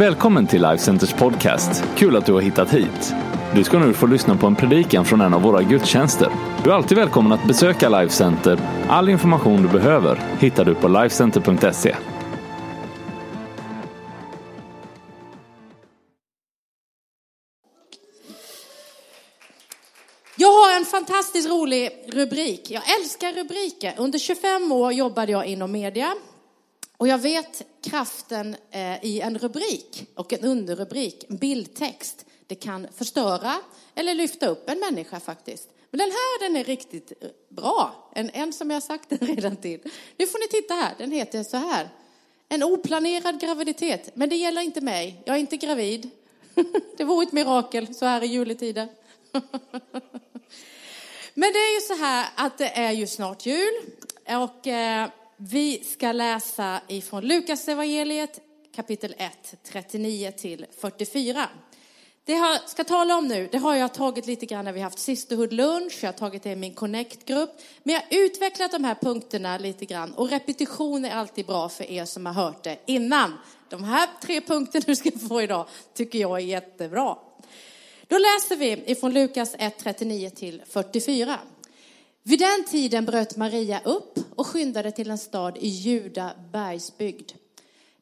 Välkommen till Life Centers podcast. Kul att du har hittat hit. Du ska nu få lyssna på en predikan från en av våra gudstjänster. Du är alltid välkommen att besöka Life Center. All information du behöver hittar du på lifecenter.se. Jag har en fantastiskt rolig rubrik. Jag älskar rubriker. Under 25 år jobbade jag inom media. Och jag vet kraften eh, i en rubrik och en underrubrik, en bildtext. Det kan förstöra eller lyfta upp en människa faktiskt. Men den här den är riktigt eh, bra. En, en som jag sagt den redan till. Nu får ni titta här. Den heter så här. En oplanerad graviditet. Men det gäller inte mig. Jag är inte gravid. Det vore ett mirakel så här i juletider. Men det är ju så här att det är ju snart jul och eh, vi ska läsa ifrån Lukas evangeliet kapitel 1, 39 till 44. Det jag ska tala om nu, det har jag tagit lite grann när vi haft Sisterhood lunch, jag har tagit det i min Connect-grupp. Men jag har utvecklat de här punkterna lite grann och repetition är alltid bra för er som har hört det innan. De här tre punkterna du ska få idag tycker jag är jättebra. Då läser vi ifrån Lukas 1, 39 till 44. Vid den tiden bröt Maria upp och skyndade till en stad i Juda bergsbygd.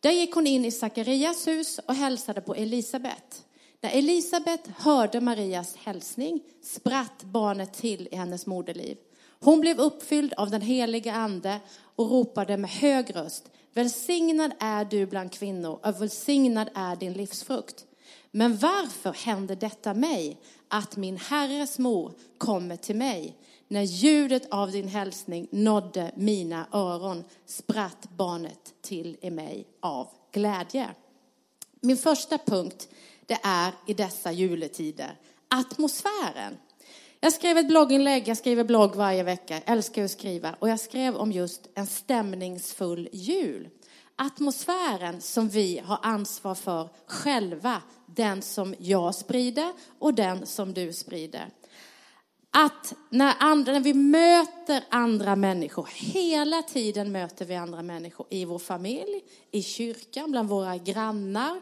Där gick hon in i Sakarias hus och hälsade på Elisabet. När Elisabet hörde Marias hälsning spratt barnet till i hennes moderliv. Hon blev uppfylld av den heliga ande och ropade med hög röst. Välsignad är du bland kvinnor och välsignad är din livsfrukt. Men varför händer detta mig, att min herres mor kommer till mig? När ljudet av din hälsning nådde mina öron spratt barnet till i mig av glädje. Min första punkt, det är i dessa juletider, atmosfären. Jag skrev ett blogginlägg, jag skriver blogg varje vecka, jag älskar att skriva, och jag skrev om just en stämningsfull jul. Atmosfären som vi har ansvar för själva, den som jag sprider och den som du sprider. Att när, andra, när vi möter andra människor, hela tiden möter vi andra människor i vår familj, i kyrkan, bland våra grannar.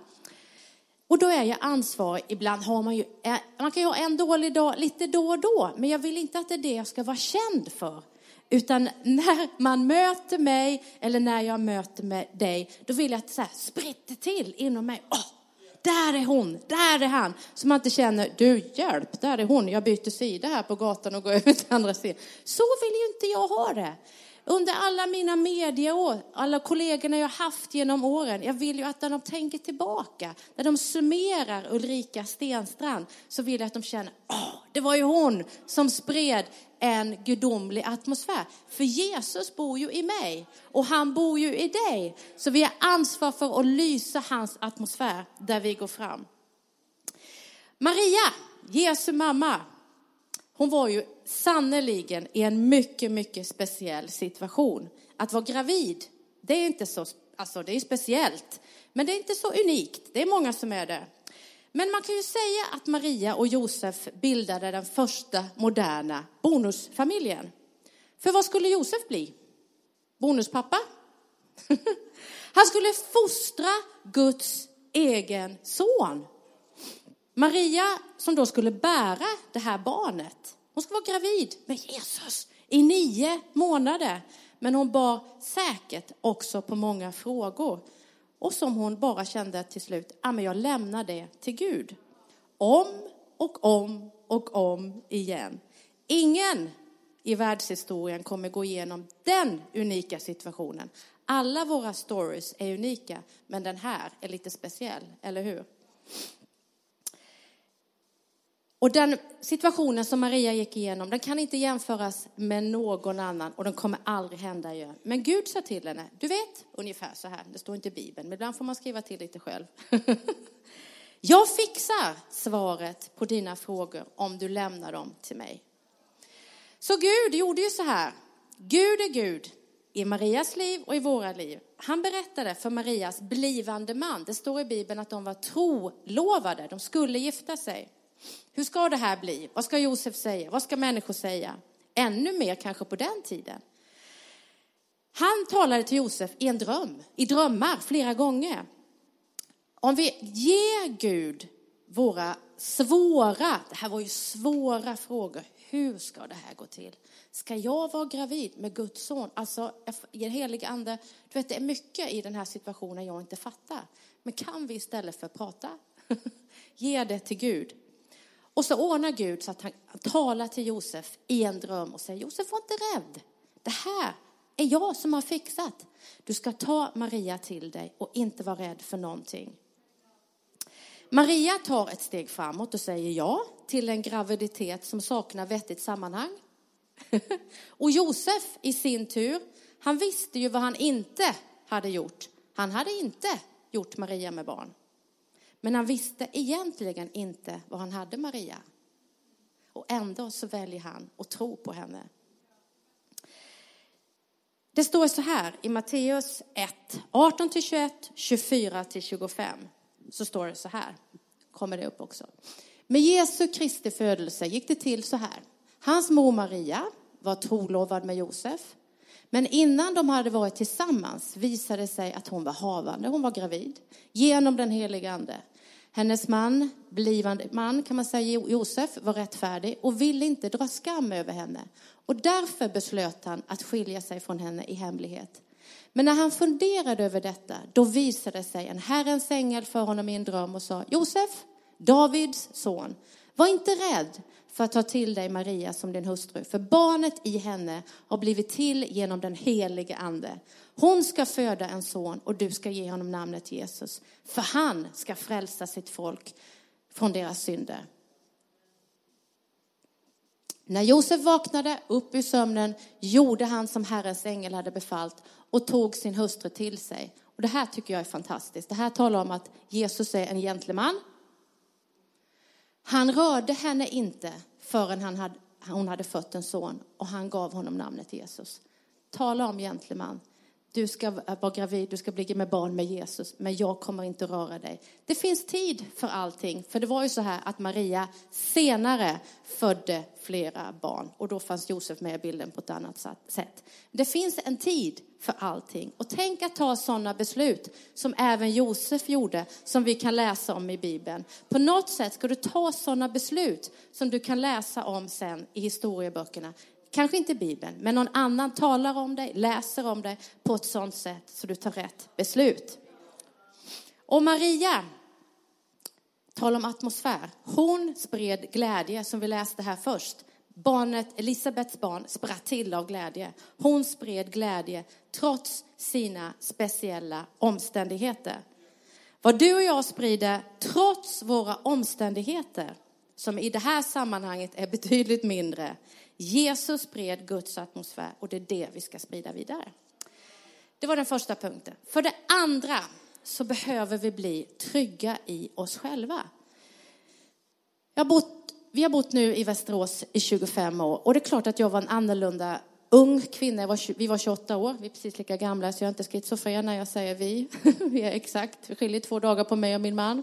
Och då är jag ansvarig, ibland har man ju, eh, man kan ju ha en dålig dag lite då och då, men jag vill inte att det är det jag ska vara känd för. Utan när man möter mig eller när jag möter med dig, då vill jag att det så här spritter till inom mig. Oh, där är hon, där är han. Så man inte känner, du hjälp, där är hon, jag byter sida här på gatan och går över till andra sidan. Så vill ju inte jag ha det. Under alla mina medieår, alla kollegorna jag haft genom åren, jag vill ju att när de tänker tillbaka, när de summerar Ulrika Stenstrand, så vill jag att de känner, åh, det var ju hon som spred en gudomlig atmosfär. För Jesus bor ju i mig och han bor ju i dig. Så vi har ansvar för att lysa hans atmosfär där vi går fram. Maria, Jesu mamma, hon var ju sannerligen i en mycket, mycket speciell situation. Att vara gravid, det är inte så, alltså det är speciellt, men det är inte så unikt. Det är många som är det. Men man kan ju säga att Maria och Josef bildade den första moderna bonusfamiljen. För vad skulle Josef bli? Bonuspappa? Han skulle fostra Guds egen son. Maria, som då skulle bära det här barnet, hon skulle vara gravid med Jesus i nio månader. Men hon bar säkert också på många frågor. Och som hon bara kände till slut, ja men jag lämnar det till Gud. Om och om och om igen. Ingen i världshistorien kommer gå igenom den unika situationen. Alla våra stories är unika, men den här är lite speciell, eller hur? Och den situationen som Maria gick igenom, den kan inte jämföras med någon annan och den kommer aldrig hända igen. Men Gud sa till henne, du vet, ungefär så här, det står inte i Bibeln, men ibland får man skriva till lite själv. Jag fixar svaret på dina frågor om du lämnar dem till mig. Så Gud gjorde ju så här. Gud är Gud i Marias liv och i våra liv. Han berättade för Marias blivande man, det står i Bibeln att de var trolovade, de skulle gifta sig. Hur ska det här bli? Vad ska Josef säga? Vad ska människor säga? Ännu mer kanske på den tiden. Han talade till Josef i en dröm, i drömmar flera gånger. Om vi ger Gud våra svåra, det här var ju svåra frågor, hur ska det här gå till? Ska jag vara gravid med Guds son? Alltså, i den helige ande, du vet det är mycket i den här situationen jag inte fattar. Men kan vi istället för att prata, ge det till Gud? Och så ordnar Gud så att han talar till Josef i en dröm och säger, Josef var inte rädd. Det här är jag som har fixat. Du ska ta Maria till dig och inte vara rädd för någonting. Maria tar ett steg framåt och säger ja till en graviditet som saknar vettigt sammanhang. och Josef i sin tur, han visste ju vad han inte hade gjort. Han hade inte gjort Maria med barn. Men han visste egentligen inte vad han hade Maria. Och ändå så väljer han att tro på henne. Det står så här i Matteus 1, 18-21, 24-25. Så står det så här, kommer det upp också. Med Jesu Kristi födelse gick det till så här. Hans mor Maria var trolovad med Josef. Men innan de hade varit tillsammans visade det sig att hon var havande, hon var gravid, genom den heliga ande. Hennes man, blivande man kan man säga, Josef, var rättfärdig och ville inte dra skam över henne. Och därför beslöt han att skilja sig från henne i hemlighet. Men när han funderade över detta, då visade sig en Herrens ängel för honom i en dröm och sa, Josef, Davids son, var inte rädd för att ta till dig Maria som din hustru, för barnet i henne har blivit till genom den helige ande. Hon ska föda en son och du ska ge honom namnet Jesus, för han ska frälsa sitt folk från deras synder. När Josef vaknade upp ur sömnen gjorde han som Herrens ängel hade befallt och tog sin hustru till sig. Och det här tycker jag är fantastiskt. Det här talar om att Jesus är en gentleman. Han rörde henne inte förrän han hade, hon hade fött en son och han gav honom namnet Jesus. Tala om gentleman du ska vara gravid, du ska bli med barn med Jesus, men jag kommer inte röra dig. Det finns tid för allting, för det var ju så här att Maria senare födde flera barn och då fanns Josef med i bilden på ett annat sätt. Det finns en tid för allting och tänk att ta sådana beslut som även Josef gjorde, som vi kan läsa om i Bibeln. På något sätt ska du ta sådana beslut som du kan läsa om sen i historieböckerna kanske inte Bibeln, men någon annan talar om dig, läser om dig på ett sådant sätt så du tar rätt beslut. Och Maria, tala om atmosfär, hon spred glädje som vi läste här först. Barnet, Elisabets barn, spratt till av glädje. Hon spred glädje trots sina speciella omständigheter. Vad du och jag sprider trots våra omständigheter, som i det här sammanhanget är betydligt mindre, Jesus spred Guds atmosfär och det är det vi ska sprida vidare. Det var den första punkten. För det andra så behöver vi bli trygga i oss själva. Jag har bott, vi har bott nu i Västerås i 25 år och det är klart att jag var en annorlunda ung kvinna. Var, vi var 28 år, vi är precis lika gamla så jag är inte schizofren när jag säger vi. vi är exakt, vi skiljer två dagar på mig och min man.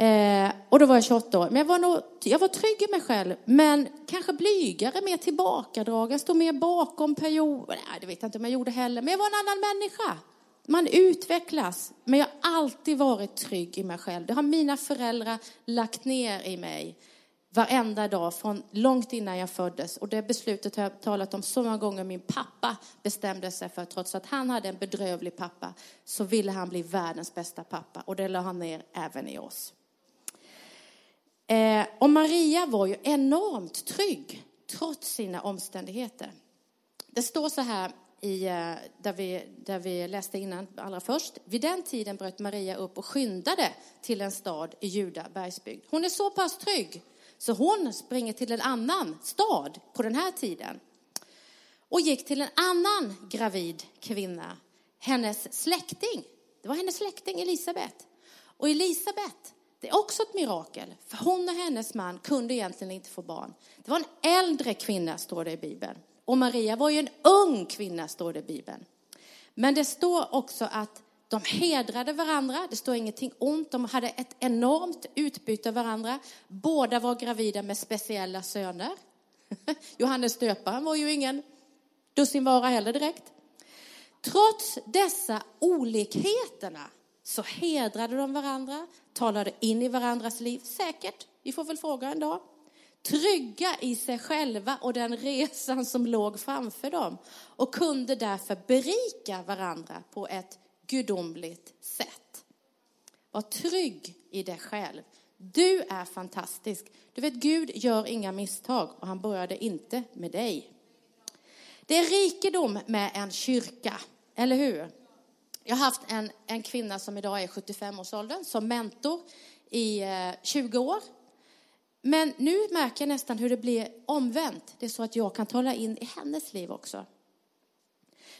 Eh, och då var jag 28 år. Men jag var, nog, jag var trygg i mig själv, men kanske blygare, mer tillbakadragen, stod mer bakom perioder. Nej, det vet jag inte om jag gjorde heller, men jag var en annan människa. Man utvecklas, men jag har alltid varit trygg i mig själv. Det har mina föräldrar lagt ner i mig varenda dag från långt innan jag föddes. Och det beslutet har jag talat om så många gånger. Min pappa bestämde sig för, trots att han hade en bedrövlig pappa, så ville han bli världens bästa pappa. Och det la han ner även i oss. Eh, och Maria var ju enormt trygg trots sina omständigheter. Det står så här i, eh, där, vi, där vi läste innan allra först. Vid den tiden bröt Maria upp och skyndade till en stad i Juda bergsbygd. Hon är så pass trygg så hon springer till en annan stad på den här tiden och gick till en annan gravid kvinna, hennes släkting. Det var hennes släkting Elisabet. Och Elisabet det är också ett mirakel, för hon och hennes man kunde egentligen inte få barn. Det var en äldre kvinna, står det i Bibeln. Och Maria var ju en ung kvinna, står det i Bibeln. Men det står också att de hedrade varandra, det står ingenting ont, de hade ett enormt utbyte av varandra. Båda var gravida med speciella söner. Johannes döparen var ju ingen dussinvara heller direkt. Trots dessa olikheterna så hedrade de varandra, talade in i varandras liv, säkert, vi får väl fråga en dag. Trygga i sig själva och den resan som låg framför dem och kunde därför berika varandra på ett gudomligt sätt. Var trygg i dig själv. Du är fantastisk. Du vet, Gud gör inga misstag och han började inte med dig. Det är rikedom med en kyrka, eller hur? Jag har haft en, en kvinna som idag är 75-årsåldern som mentor i eh, 20 år. Men nu märker jag nästan hur det blir omvänt. Det är så att jag kan tala in i hennes liv också.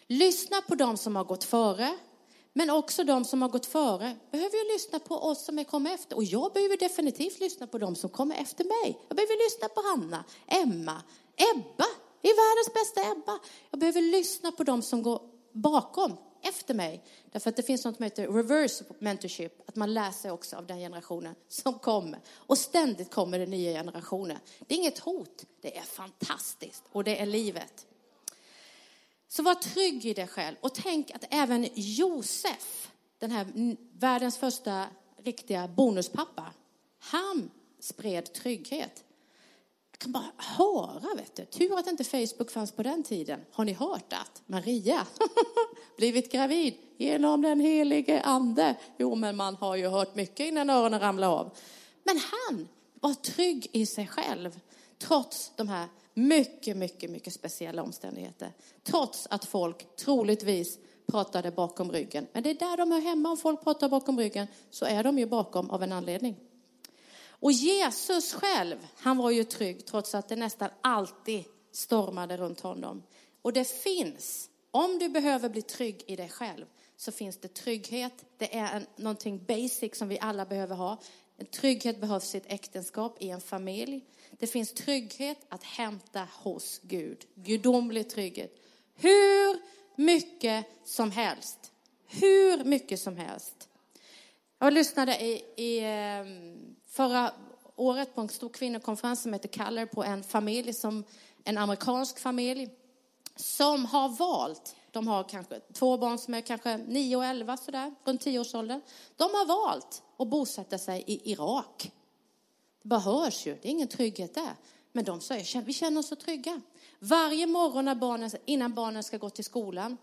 Lyssna på dem som har gått före, men också de som har gått före behöver ju lyssna på oss som är kommer efter. Och jag behöver definitivt lyssna på dem som kommer efter mig. Jag behöver lyssna på Hanna, Emma, Ebba. Det är världens bästa Ebba. Jag behöver lyssna på dem som går bakom, efter mig. Därför att det finns något som heter reverse mentorship, att man lär sig också av den generationen som kommer. Och ständigt kommer det nya generationer. Det är inget hot, det är fantastiskt och det är livet. Så var trygg i dig själv och tänk att även Josef, den här världens första riktiga bonuspappa, han spred trygghet. Jag kan bara höra, vet du. Tur att inte Facebook fanns på den tiden. Har ni hört att Maria blivit gravid genom den helige ande? Jo, men man har ju hört mycket innan öronen ramlade av. Men han var trygg i sig själv, trots de här mycket, mycket, mycket speciella omständigheter. Trots att folk troligtvis pratade bakom ryggen. Men det är där de hör hemma. Om folk pratar bakom ryggen så är de ju bakom av en anledning. Och Jesus själv, han var ju trygg trots att det nästan alltid stormade runt honom. Och det finns, om du behöver bli trygg i dig själv, så finns det trygghet. Det är en, någonting basic som vi alla behöver ha. En trygghet behövs i ett äktenskap, i en familj. Det finns trygghet att hämta hos Gud. Gudomlig trygghet. Hur mycket som helst. Hur mycket som helst. Jag lyssnade i, i ehm, förra året på en stor kvinnokonferens som heter Kaller på en familj, som, en amerikansk familj, som har valt, de har kanske två barn som är kanske 9 och 11 sådär, runt 10-årsåldern. De har valt att bosätta sig i Irak. Det bara hörs ju, det är ingen trygghet där. Men de säger, vi känner oss så trygga. Varje morgon när barnen, innan barnen ska gå till skolan,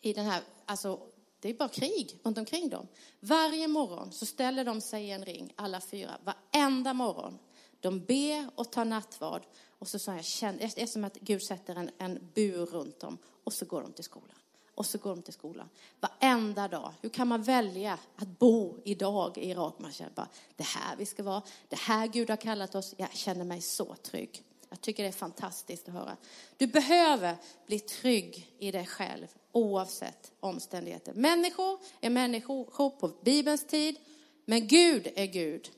i den här, alltså det är bara krig runt omkring dem. Varje morgon så ställer de sig i en ring, alla fyra, varenda morgon. De ber och tar nattvard. Och så så jag, det är som att Gud sätter en, en bur runt dem. Och så går de till skolan. Och så går de till skolan. Varenda dag. Hur kan man välja att bo idag i Irak? Man känner bara, det här vi ska vara. Det här Gud har kallat oss. Jag känner mig så trygg. Jag tycker det är fantastiskt att höra. Du behöver bli trygg i dig själv oavsett omständigheter. Människor är människor på Bibelns tid, men Gud är Gud.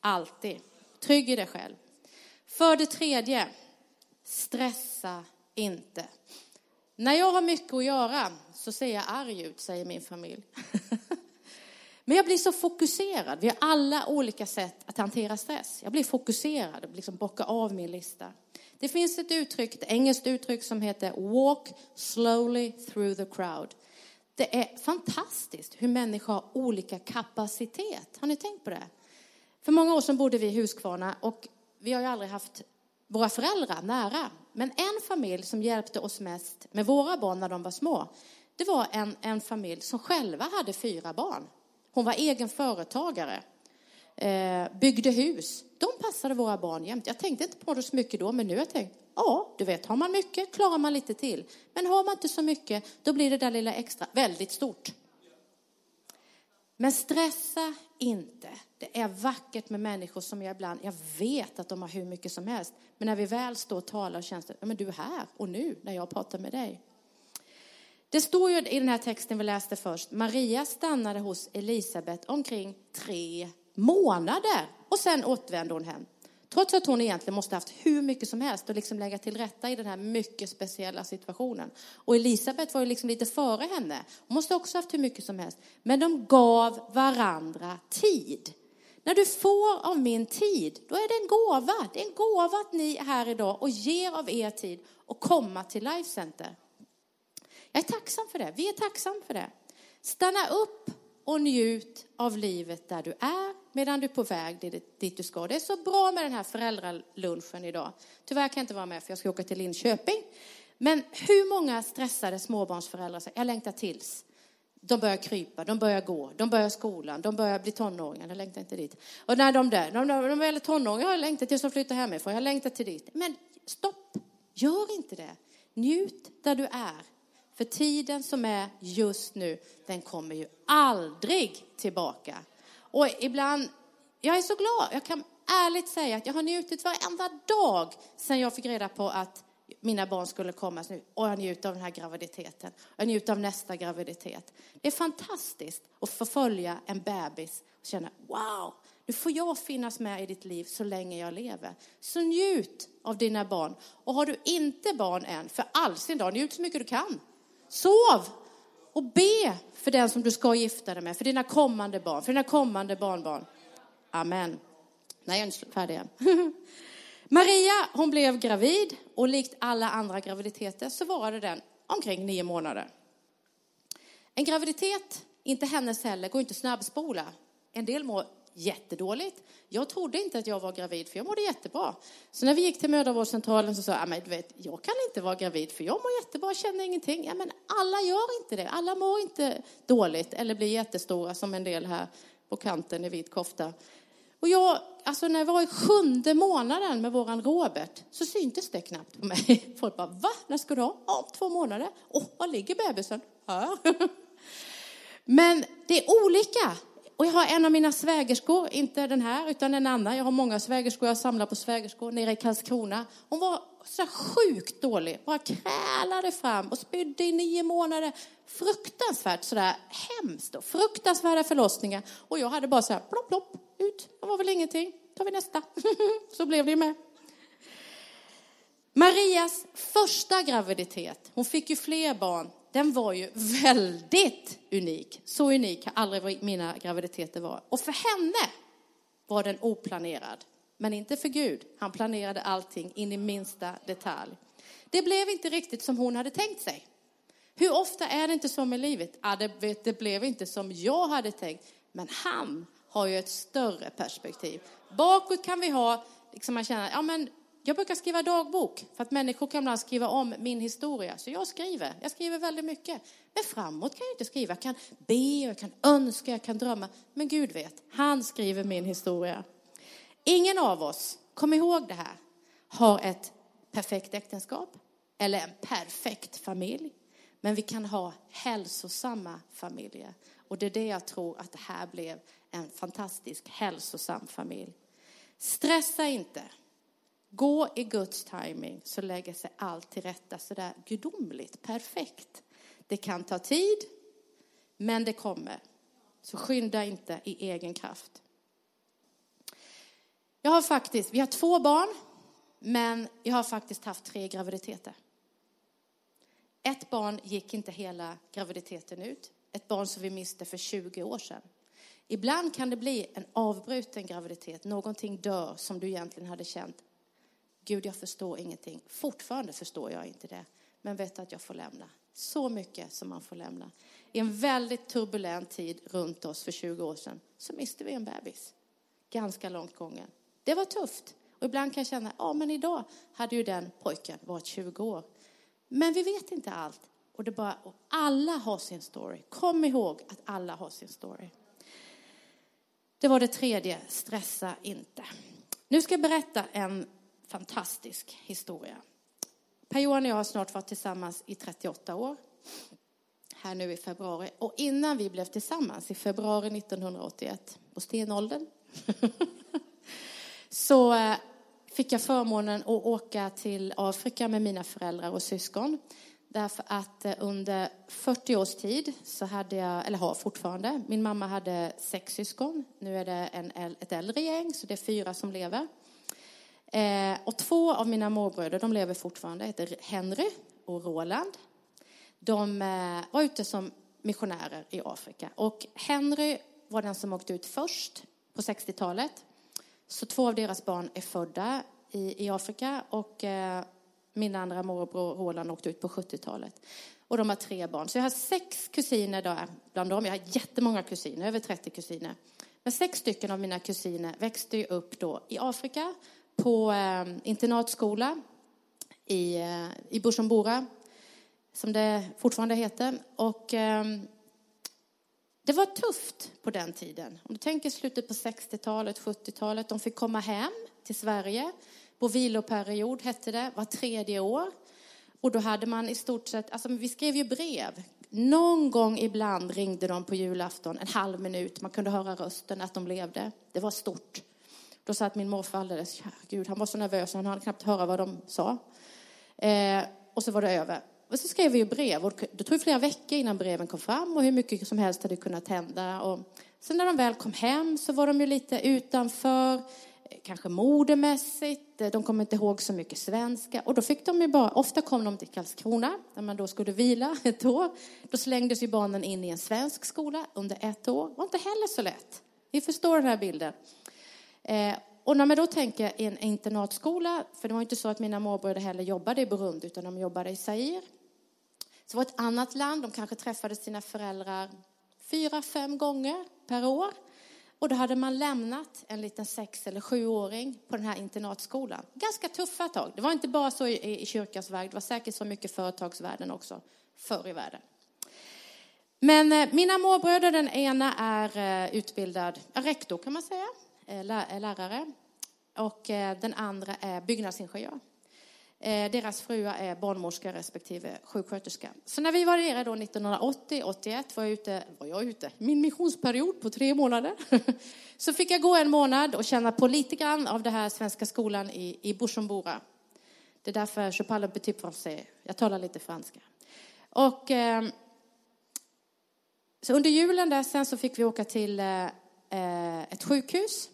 Alltid. Trygg i dig själv. För det tredje, stressa inte. När jag har mycket att göra så ser jag arg ut, säger min familj. Men jag blir så fokuserad. Vi har alla olika sätt att hantera stress. Jag blir fokuserad och liksom bockar av min lista. Det finns ett uttryck, ett engelskt uttryck som heter walk slowly through the crowd. Det är fantastiskt hur människor har olika kapacitet. Har ni tänkt på det? För många år sedan bodde vi i Huskvarna och vi har ju aldrig haft våra föräldrar nära. Men en familj som hjälpte oss mest med våra barn när de var små, det var en, en familj som själva hade fyra barn. Hon var egen företagare, eh, byggde hus. De passade våra barn jämt. Jag tänkte inte på det så mycket då, men nu har jag tänkt, ja, du vet, har man mycket klarar man lite till. Men har man inte så mycket, då blir det där lilla extra väldigt stort. Men stressa inte. Det är vackert med människor som jag ibland, jag vet att de har hur mycket som helst. Men när vi väl står och talar och känns det, ja men du är här och nu när jag pratar med dig. Det står ju i den här texten vi läste först, Maria stannade hos Elisabet omkring tre månader och sen återvände hon hem. Trots att hon egentligen måste haft hur mycket som helst att liksom lägga till rätta i den här mycket speciella situationen. Och Elisabet var ju liksom lite före henne. Hon måste också haft hur mycket som helst. Men de gav varandra tid. När du får av min tid, då är det en gåva. Det är en gåva att ni är här idag och ger av er tid och komma till Life Center. Jag är tacksam för det. Vi är tacksamma för det. Stanna upp och njut av livet där du är medan du är på väg dit du ska. Det är så bra med den här föräldralunchen idag. Tyvärr kan jag inte vara med för jag ska åka till Linköping. Men hur många stressade småbarnsföräldrar säger jag längtar tills de börjar krypa, de börjar gå, de börjar skolan, de börjar bli tonåringar, jag längtar inte dit. Och när de där, de, de, de är tonåringar, jag längtar tills de flyttar hemifrån, jag längtar till dit. Men stopp, gör inte det. Njut där du är. För tiden som är just nu, den kommer ju aldrig tillbaka. Och ibland, jag är så glad, jag kan ärligt säga att jag har njutit varenda dag sedan jag fick reda på att mina barn skulle komma nu. Och jag njuter av den här graviditeten. Jag njuter av nästa graviditet. Det är fantastiskt att få följa en bebis och känna wow, nu får jag finnas med i ditt liv så länge jag lever. Så njut av dina barn. Och har du inte barn än, för all sin dag, njut så mycket du kan. Sov och be för den som du ska gifta dig med, för dina kommande barn, för dina kommande barnbarn. Amen. Nej, jag är inte färdig än. Maria, hon blev gravid och likt alla andra graviditeter så varade den omkring nio månader. En graviditet, inte hennes heller, går inte snabbspola. En del mår jättedåligt. Jag trodde inte att jag var gravid, för jag mådde jättebra. Så när vi gick till mödravårdscentralen så sa jag, ah, men du vet, jag kan inte vara gravid, för jag mår jättebra, känner ingenting. Ja, men alla gör inte det. Alla mår inte dåligt eller blir jättestora som en del här på kanten i vit kofta. Och jag, alltså när jag var i sjunde månaden med våran Robert så syntes det knappt på mig. Folk bara, va? När ska du ha? Ja, två månader. Åh, var ligger bebisen? Här. Men det är olika. Och jag har en av mina svägerskor, inte den här utan en annan. Jag har många svägerskor, jag samlar på svägerskor nere i Karlskrona. Hon var så sjukt dålig, bara krälade fram och spydde i nio månader. Fruktansvärt sådär hemskt och fruktansvärda förlossningar. Och jag hade bara så här plopp, plopp, ut. Det var väl ingenting. tar vi nästa. så blev det ju med. Marias första graviditet, hon fick ju fler barn, den var ju väldigt unik. Så unik har aldrig mina graviditeter varit. Och för henne var den oplanerad. Men inte för Gud. Han planerade allting in i minsta detalj. Det blev inte riktigt som hon hade tänkt sig. Hur ofta är det inte så med livet? Ja, det, det blev inte som jag hade tänkt. Men han har ju ett större perspektiv. Bakåt kan vi ha, liksom man känner, ja men jag brukar skriva dagbok för att människor kan ibland skriva om min historia. Så jag skriver, jag skriver väldigt mycket. Men framåt kan jag inte skriva. Jag kan be, jag kan önska, jag kan drömma. Men Gud vet, han skriver min historia. Ingen av oss, kom ihåg det här, har ett perfekt äktenskap eller en perfekt familj. Men vi kan ha hälsosamma familjer. Och det är det jag tror att det här blev en fantastisk hälsosam familj. Stressa inte. Gå i Guds timing så lägger sig allt till rätta sådär gudomligt, perfekt. Det kan ta tid, men det kommer. Så skynda inte i egen kraft. Jag har faktiskt, vi har två barn, men jag har faktiskt haft tre graviditeter. Ett barn gick inte hela graviditeten ut. Ett barn som vi miste för 20 år sedan. Ibland kan det bli en avbruten graviditet. Någonting dör som du egentligen hade känt. Gud, jag förstår ingenting. Fortfarande förstår jag inte det. Men vet att jag får lämna. Så mycket som man får lämna. I en väldigt turbulent tid runt oss för 20 år sedan så miste vi en bebis. Ganska långt gången. Det var tufft. Och ibland kan jag känna, ja men idag hade ju den pojken varit 20 år. Men vi vet inte allt. Och det bara, och alla har sin story. Kom ihåg att alla har sin story. Det var det tredje, stressa inte. Nu ska jag berätta en fantastisk historia. Per-Johan och jag har snart varit tillsammans i 38 år. Här nu i februari. Och innan vi blev tillsammans i februari 1981, på stenåldern, så eh, fick jag förmånen att åka till Afrika med mina föräldrar och syskon. Därför att eh, under 40 års tid så hade jag, eller har fortfarande, min mamma hade sex syskon. Nu är det en, ett äldre gäng, så det är fyra som lever. Eh, och två av mina morbröder, de lever fortfarande, heter Henry och Roland. De eh, var ute som missionärer i Afrika. Och Henry var den som åkte ut först på 60-talet. Så två av deras barn är födda i, i Afrika och eh, min andra morbror Roland åkte ut på 70-talet. Och de har tre barn. Så jag har sex kusiner där bland dem. Jag har jättemånga kusiner, över 30 kusiner. Men sex stycken av mina kusiner växte ju upp då i Afrika på eh, internatskola i, eh, i Bujumbura, som det fortfarande heter. Och eh, det var tufft på den tiden. Om du tänker slutet på 60-talet, 70-talet. De fick komma hem till Sverige på viloperiod, hette det, var tredje år. Och då hade man i stort sett, alltså vi skrev ju brev. Någon gång ibland ringde de på julafton, en halv minut. Man kunde höra rösten, att de levde. Det var stort. Då satt min morfar alldeles, gud, han var så nervös, han hade knappt höra vad de sa. Eh, och så var det över. Och så skrev vi brev och det tog flera veckor innan breven kom fram och hur mycket som helst hade kunnat hända. Och sen när de väl kom hem så var de ju lite utanför eh, kanske modemässigt, eh, de kom inte ihåg så mycket svenska. Och då fick de ju bara, ofta kom de till Karlskrona, där man då skulle vila ett år. Då slängdes ju barnen in i en svensk skola under ett år. Det var inte heller så lätt. Ni förstår den här bilden. Eh, och när man då tänker i en internatskola, för det var inte så att mina morbröder heller jobbade i Burundi, utan de jobbade i Zaire. Så det var ett annat land, de kanske träffade sina föräldrar fyra, fem gånger per år. Och då hade man lämnat en liten sex eller sjuåring på den här internatskolan. Ganska tuffa tag. Det var inte bara så i, i kyrkans värld, det var säkert så mycket företagsvärlden också förr i världen. Men eh, mina morbröder, den ena är eh, utbildad rektor kan man säga, Eh, eh, lärare. Och eh, den andra är byggnadsingenjör. Deras fruar är barnmorska respektive sjuksköterska. Så när vi var nere då 1980-81 var jag ute, var jag ute, min missionsperiod på tre månader. Så fick jag gå en månad och känna på lite grann av det här svenska skolan i, i Bujumbura. Det är därför je parle petit français. Jag talar lite franska. Och eh, så under julen där sen så fick vi åka till eh ett sjukhus.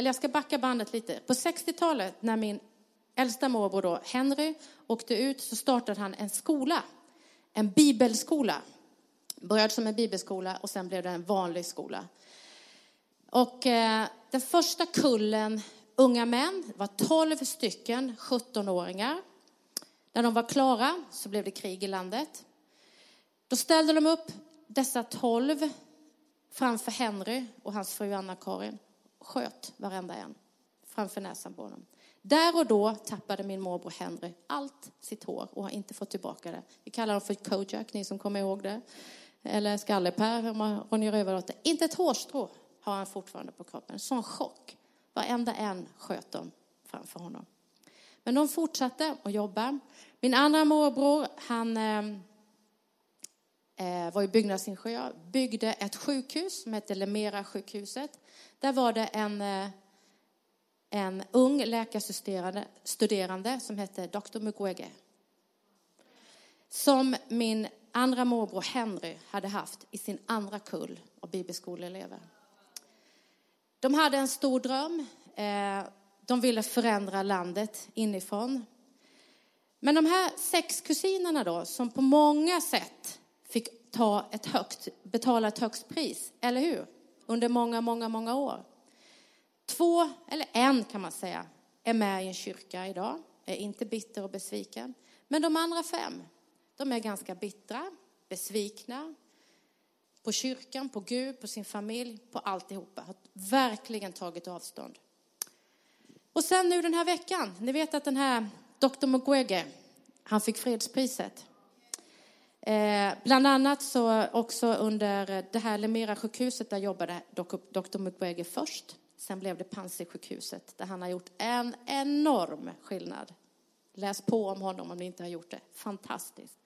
Eller jag ska backa bandet lite. På 60-talet när min äldsta morbror då, Henry, åkte ut så startade han en skola. En bibelskola. Började som en bibelskola och sen blev det en vanlig skola. Och eh, den första kullen unga män var 12 stycken 17-åringar. När de var klara så blev det krig i landet. Då ställde de upp dessa 12 framför Henry och hans fru Anna-Karin. Sköt varenda en framför näsan på honom. Där och då tappade min morbror Henry allt sitt hår och har inte fått tillbaka det. Vi kallar dem för Kojak, ni som kommer ihåg det. Eller Skallepär, om Ronja Rövardotter. Inte ett hårstrå har han fortfarande på kroppen. Sån chock. Varenda en sköt dem framför honom. Men de fortsatte att jobba. Min andra morbror, han eh Eh, var ju byggnadsingenjör, byggde ett sjukhus som hette Lemera sjukhuset. Där var det en eh, en ung läkarstuderande studerande som hette Dr. Mukwege. Som min andra morbror Henry hade haft i sin andra kull av bibelskoleelever. De hade en stor dröm. Eh, de ville förändra landet inifrån. Men de här sex kusinerna då, som på många sätt fick ta ett högt, betala ett högt pris, eller hur? Under många, många, många år. Två, eller en kan man säga, är med i en kyrka idag, är inte bitter och besviken. Men de andra fem, de är ganska bittra, besvikna på kyrkan, på Gud, på sin familj, på alltihopa. Har verkligen tagit avstånd. Och sen nu den här veckan, ni vet att den här Dr. Mukwege, han fick fredspriset. Eh, bland annat så också under det här Lemera sjukhuset där jobbade doktor Mukwege först. Sen blev det Panzisjukhuset där han har gjort en enorm skillnad. Läs på om honom om ni inte har gjort det. Fantastiskt.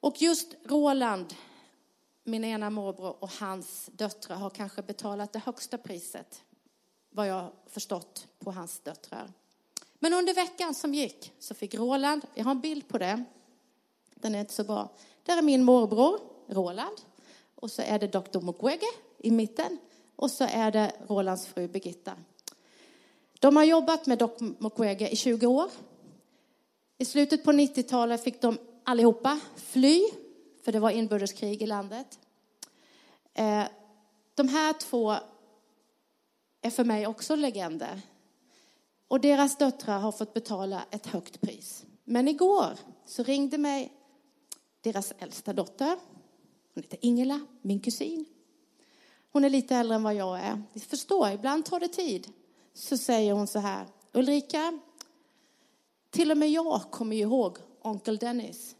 Och just Roland, min ena morbror och hans döttrar har kanske betalat det högsta priset, vad jag förstått på hans döttrar. Men under veckan som gick så fick Roland, jag har en bild på det, den är inte så bra. Där är min morbror, Roland, och så är det Dr. Mukwege i mitten och så är det Rolands fru Birgitta. De har jobbat med Doc Mukwege i 20 år. I slutet på 90-talet fick de allihopa fly, för det var inbördeskrig i landet. Eh, de här två är för mig också legender. Och deras döttrar har fått betala ett högt pris. Men igår så ringde mig deras äldsta dotter. Hon heter Ingela, min kusin. Hon är lite äldre än vad jag är. Ni förstår, ibland tar det tid. Så säger hon så här, Ulrika, till och med jag kommer ihåg onkel Dennis.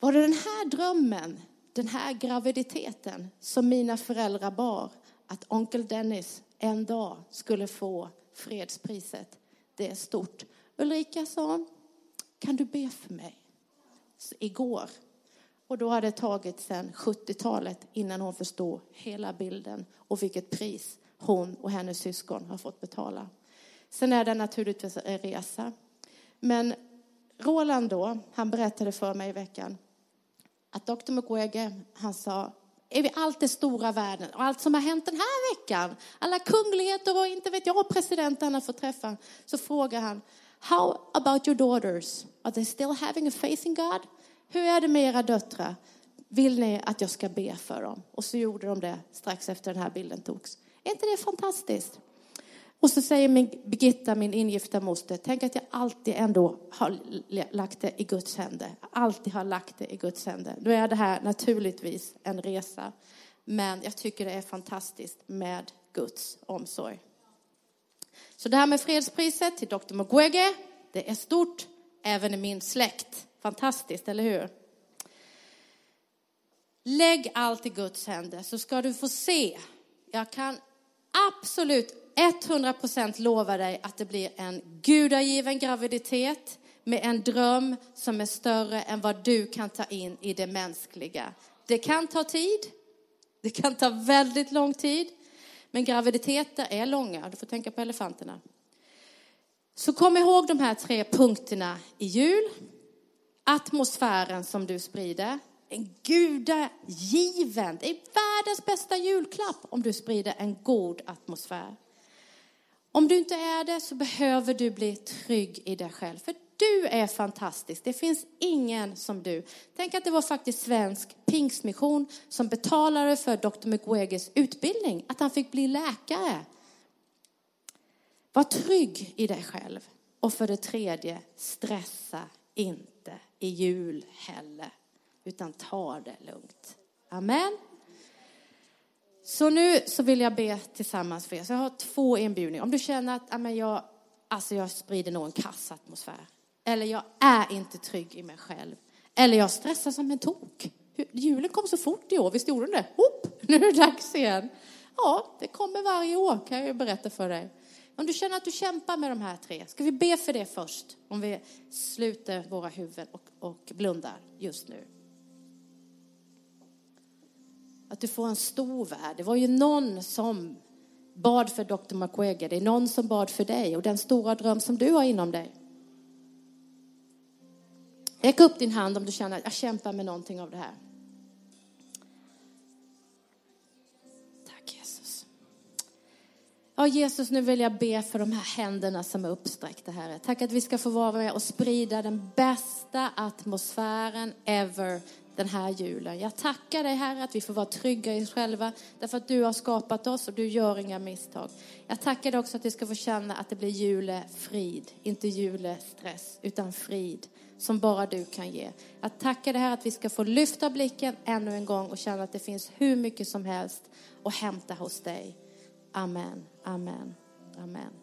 Var det den här drömmen, den här graviditeten som mina föräldrar bar? Att onkel Dennis en dag skulle få fredspriset. Det är stort. Ulrika sa, kan du be för mig? Så igår. Och då hade det tagit sedan 70-talet innan hon förstod hela bilden och vilket pris hon och hennes syskon har fått betala. Sen är det naturligtvis en resa. Men Roland då, han berättade för mig i veckan att Dr. Mukwege, han sa, är vi allt det stora världen och allt som har hänt den här veckan, alla kungligheter och inte vet jag presidenten han träffa, så frågar han, how about your daughters? Are they still having a faith in God? Hur är det med era döttrar? Vill ni att jag ska be för dem? Och så gjorde de det strax efter den här bilden togs. Är inte det fantastiskt? Och så säger min Birgitta, min ingifta moster, tänk att jag alltid ändå har lagt det i Guds händer. Alltid har lagt det i Guds händer. Nu är det här naturligtvis en resa, men jag tycker det är fantastiskt med Guds omsorg. Så det här med fredspriset till Dr. Mukwege, det är stort även i min släkt. Fantastiskt, eller hur? Lägg allt i Guds händer så ska du få se. Jag kan absolut 100% lova dig att det blir en gudagiven graviditet med en dröm som är större än vad du kan ta in i det mänskliga. Det kan ta tid. Det kan ta väldigt lång tid. Men graviditeter är långa. Du får tänka på elefanterna. Så kom ihåg de här tre punkterna i jul. Atmosfären som du sprider. En gudagiven, det är världens bästa julklapp om du sprider en god atmosfär. Om du inte är det så behöver du bli trygg i dig själv. För du är fantastisk. Det finns ingen som du. Tänk att det var faktiskt svensk pingstmission som betalade för Dr. Mukweges utbildning. Att han fick bli läkare. Var trygg i dig själv. Och för det tredje, stressa inte i jul heller. Utan ta det lugnt. Amen. Så nu så vill jag be tillsammans för er. Så jag har två inbjudningar. Om du känner att amen, jag, alltså jag sprider nog en kass atmosfär. Eller jag är inte trygg i mig själv. Eller jag stressar som en tok. Julen kom så fort i år, visst gjorde den det? Hopp, nu är det dags igen. Ja, det kommer varje år kan jag ju berätta för dig. Om du känner att du kämpar med de här tre, ska vi be för det först? Om vi sluter våra huvuden och, och blundar just nu. Att du får en stor värld. Det var ju någon som bad för Dr. McWege. Det är någon som bad för dig och den stora dröm som du har inom dig. Räck upp din hand om du känner att jag kämpar med någonting av det här. Tack Jesus. Ja Jesus, nu vill jag be för de här händerna som är uppsträckta Herre. Tack att vi ska få vara med och sprida den bästa atmosfären ever den här julen. Jag tackar dig Herre att vi får vara trygga i oss själva därför att du har skapat oss och du gör inga misstag. Jag tackar dig också att vi ska få känna att det blir julefrid, inte julestress utan frid som bara du kan ge. Jag tackar dig här att vi ska få lyfta blicken ännu en gång och känna att det finns hur mycket som helst att hämta hos dig. Amen, amen, amen.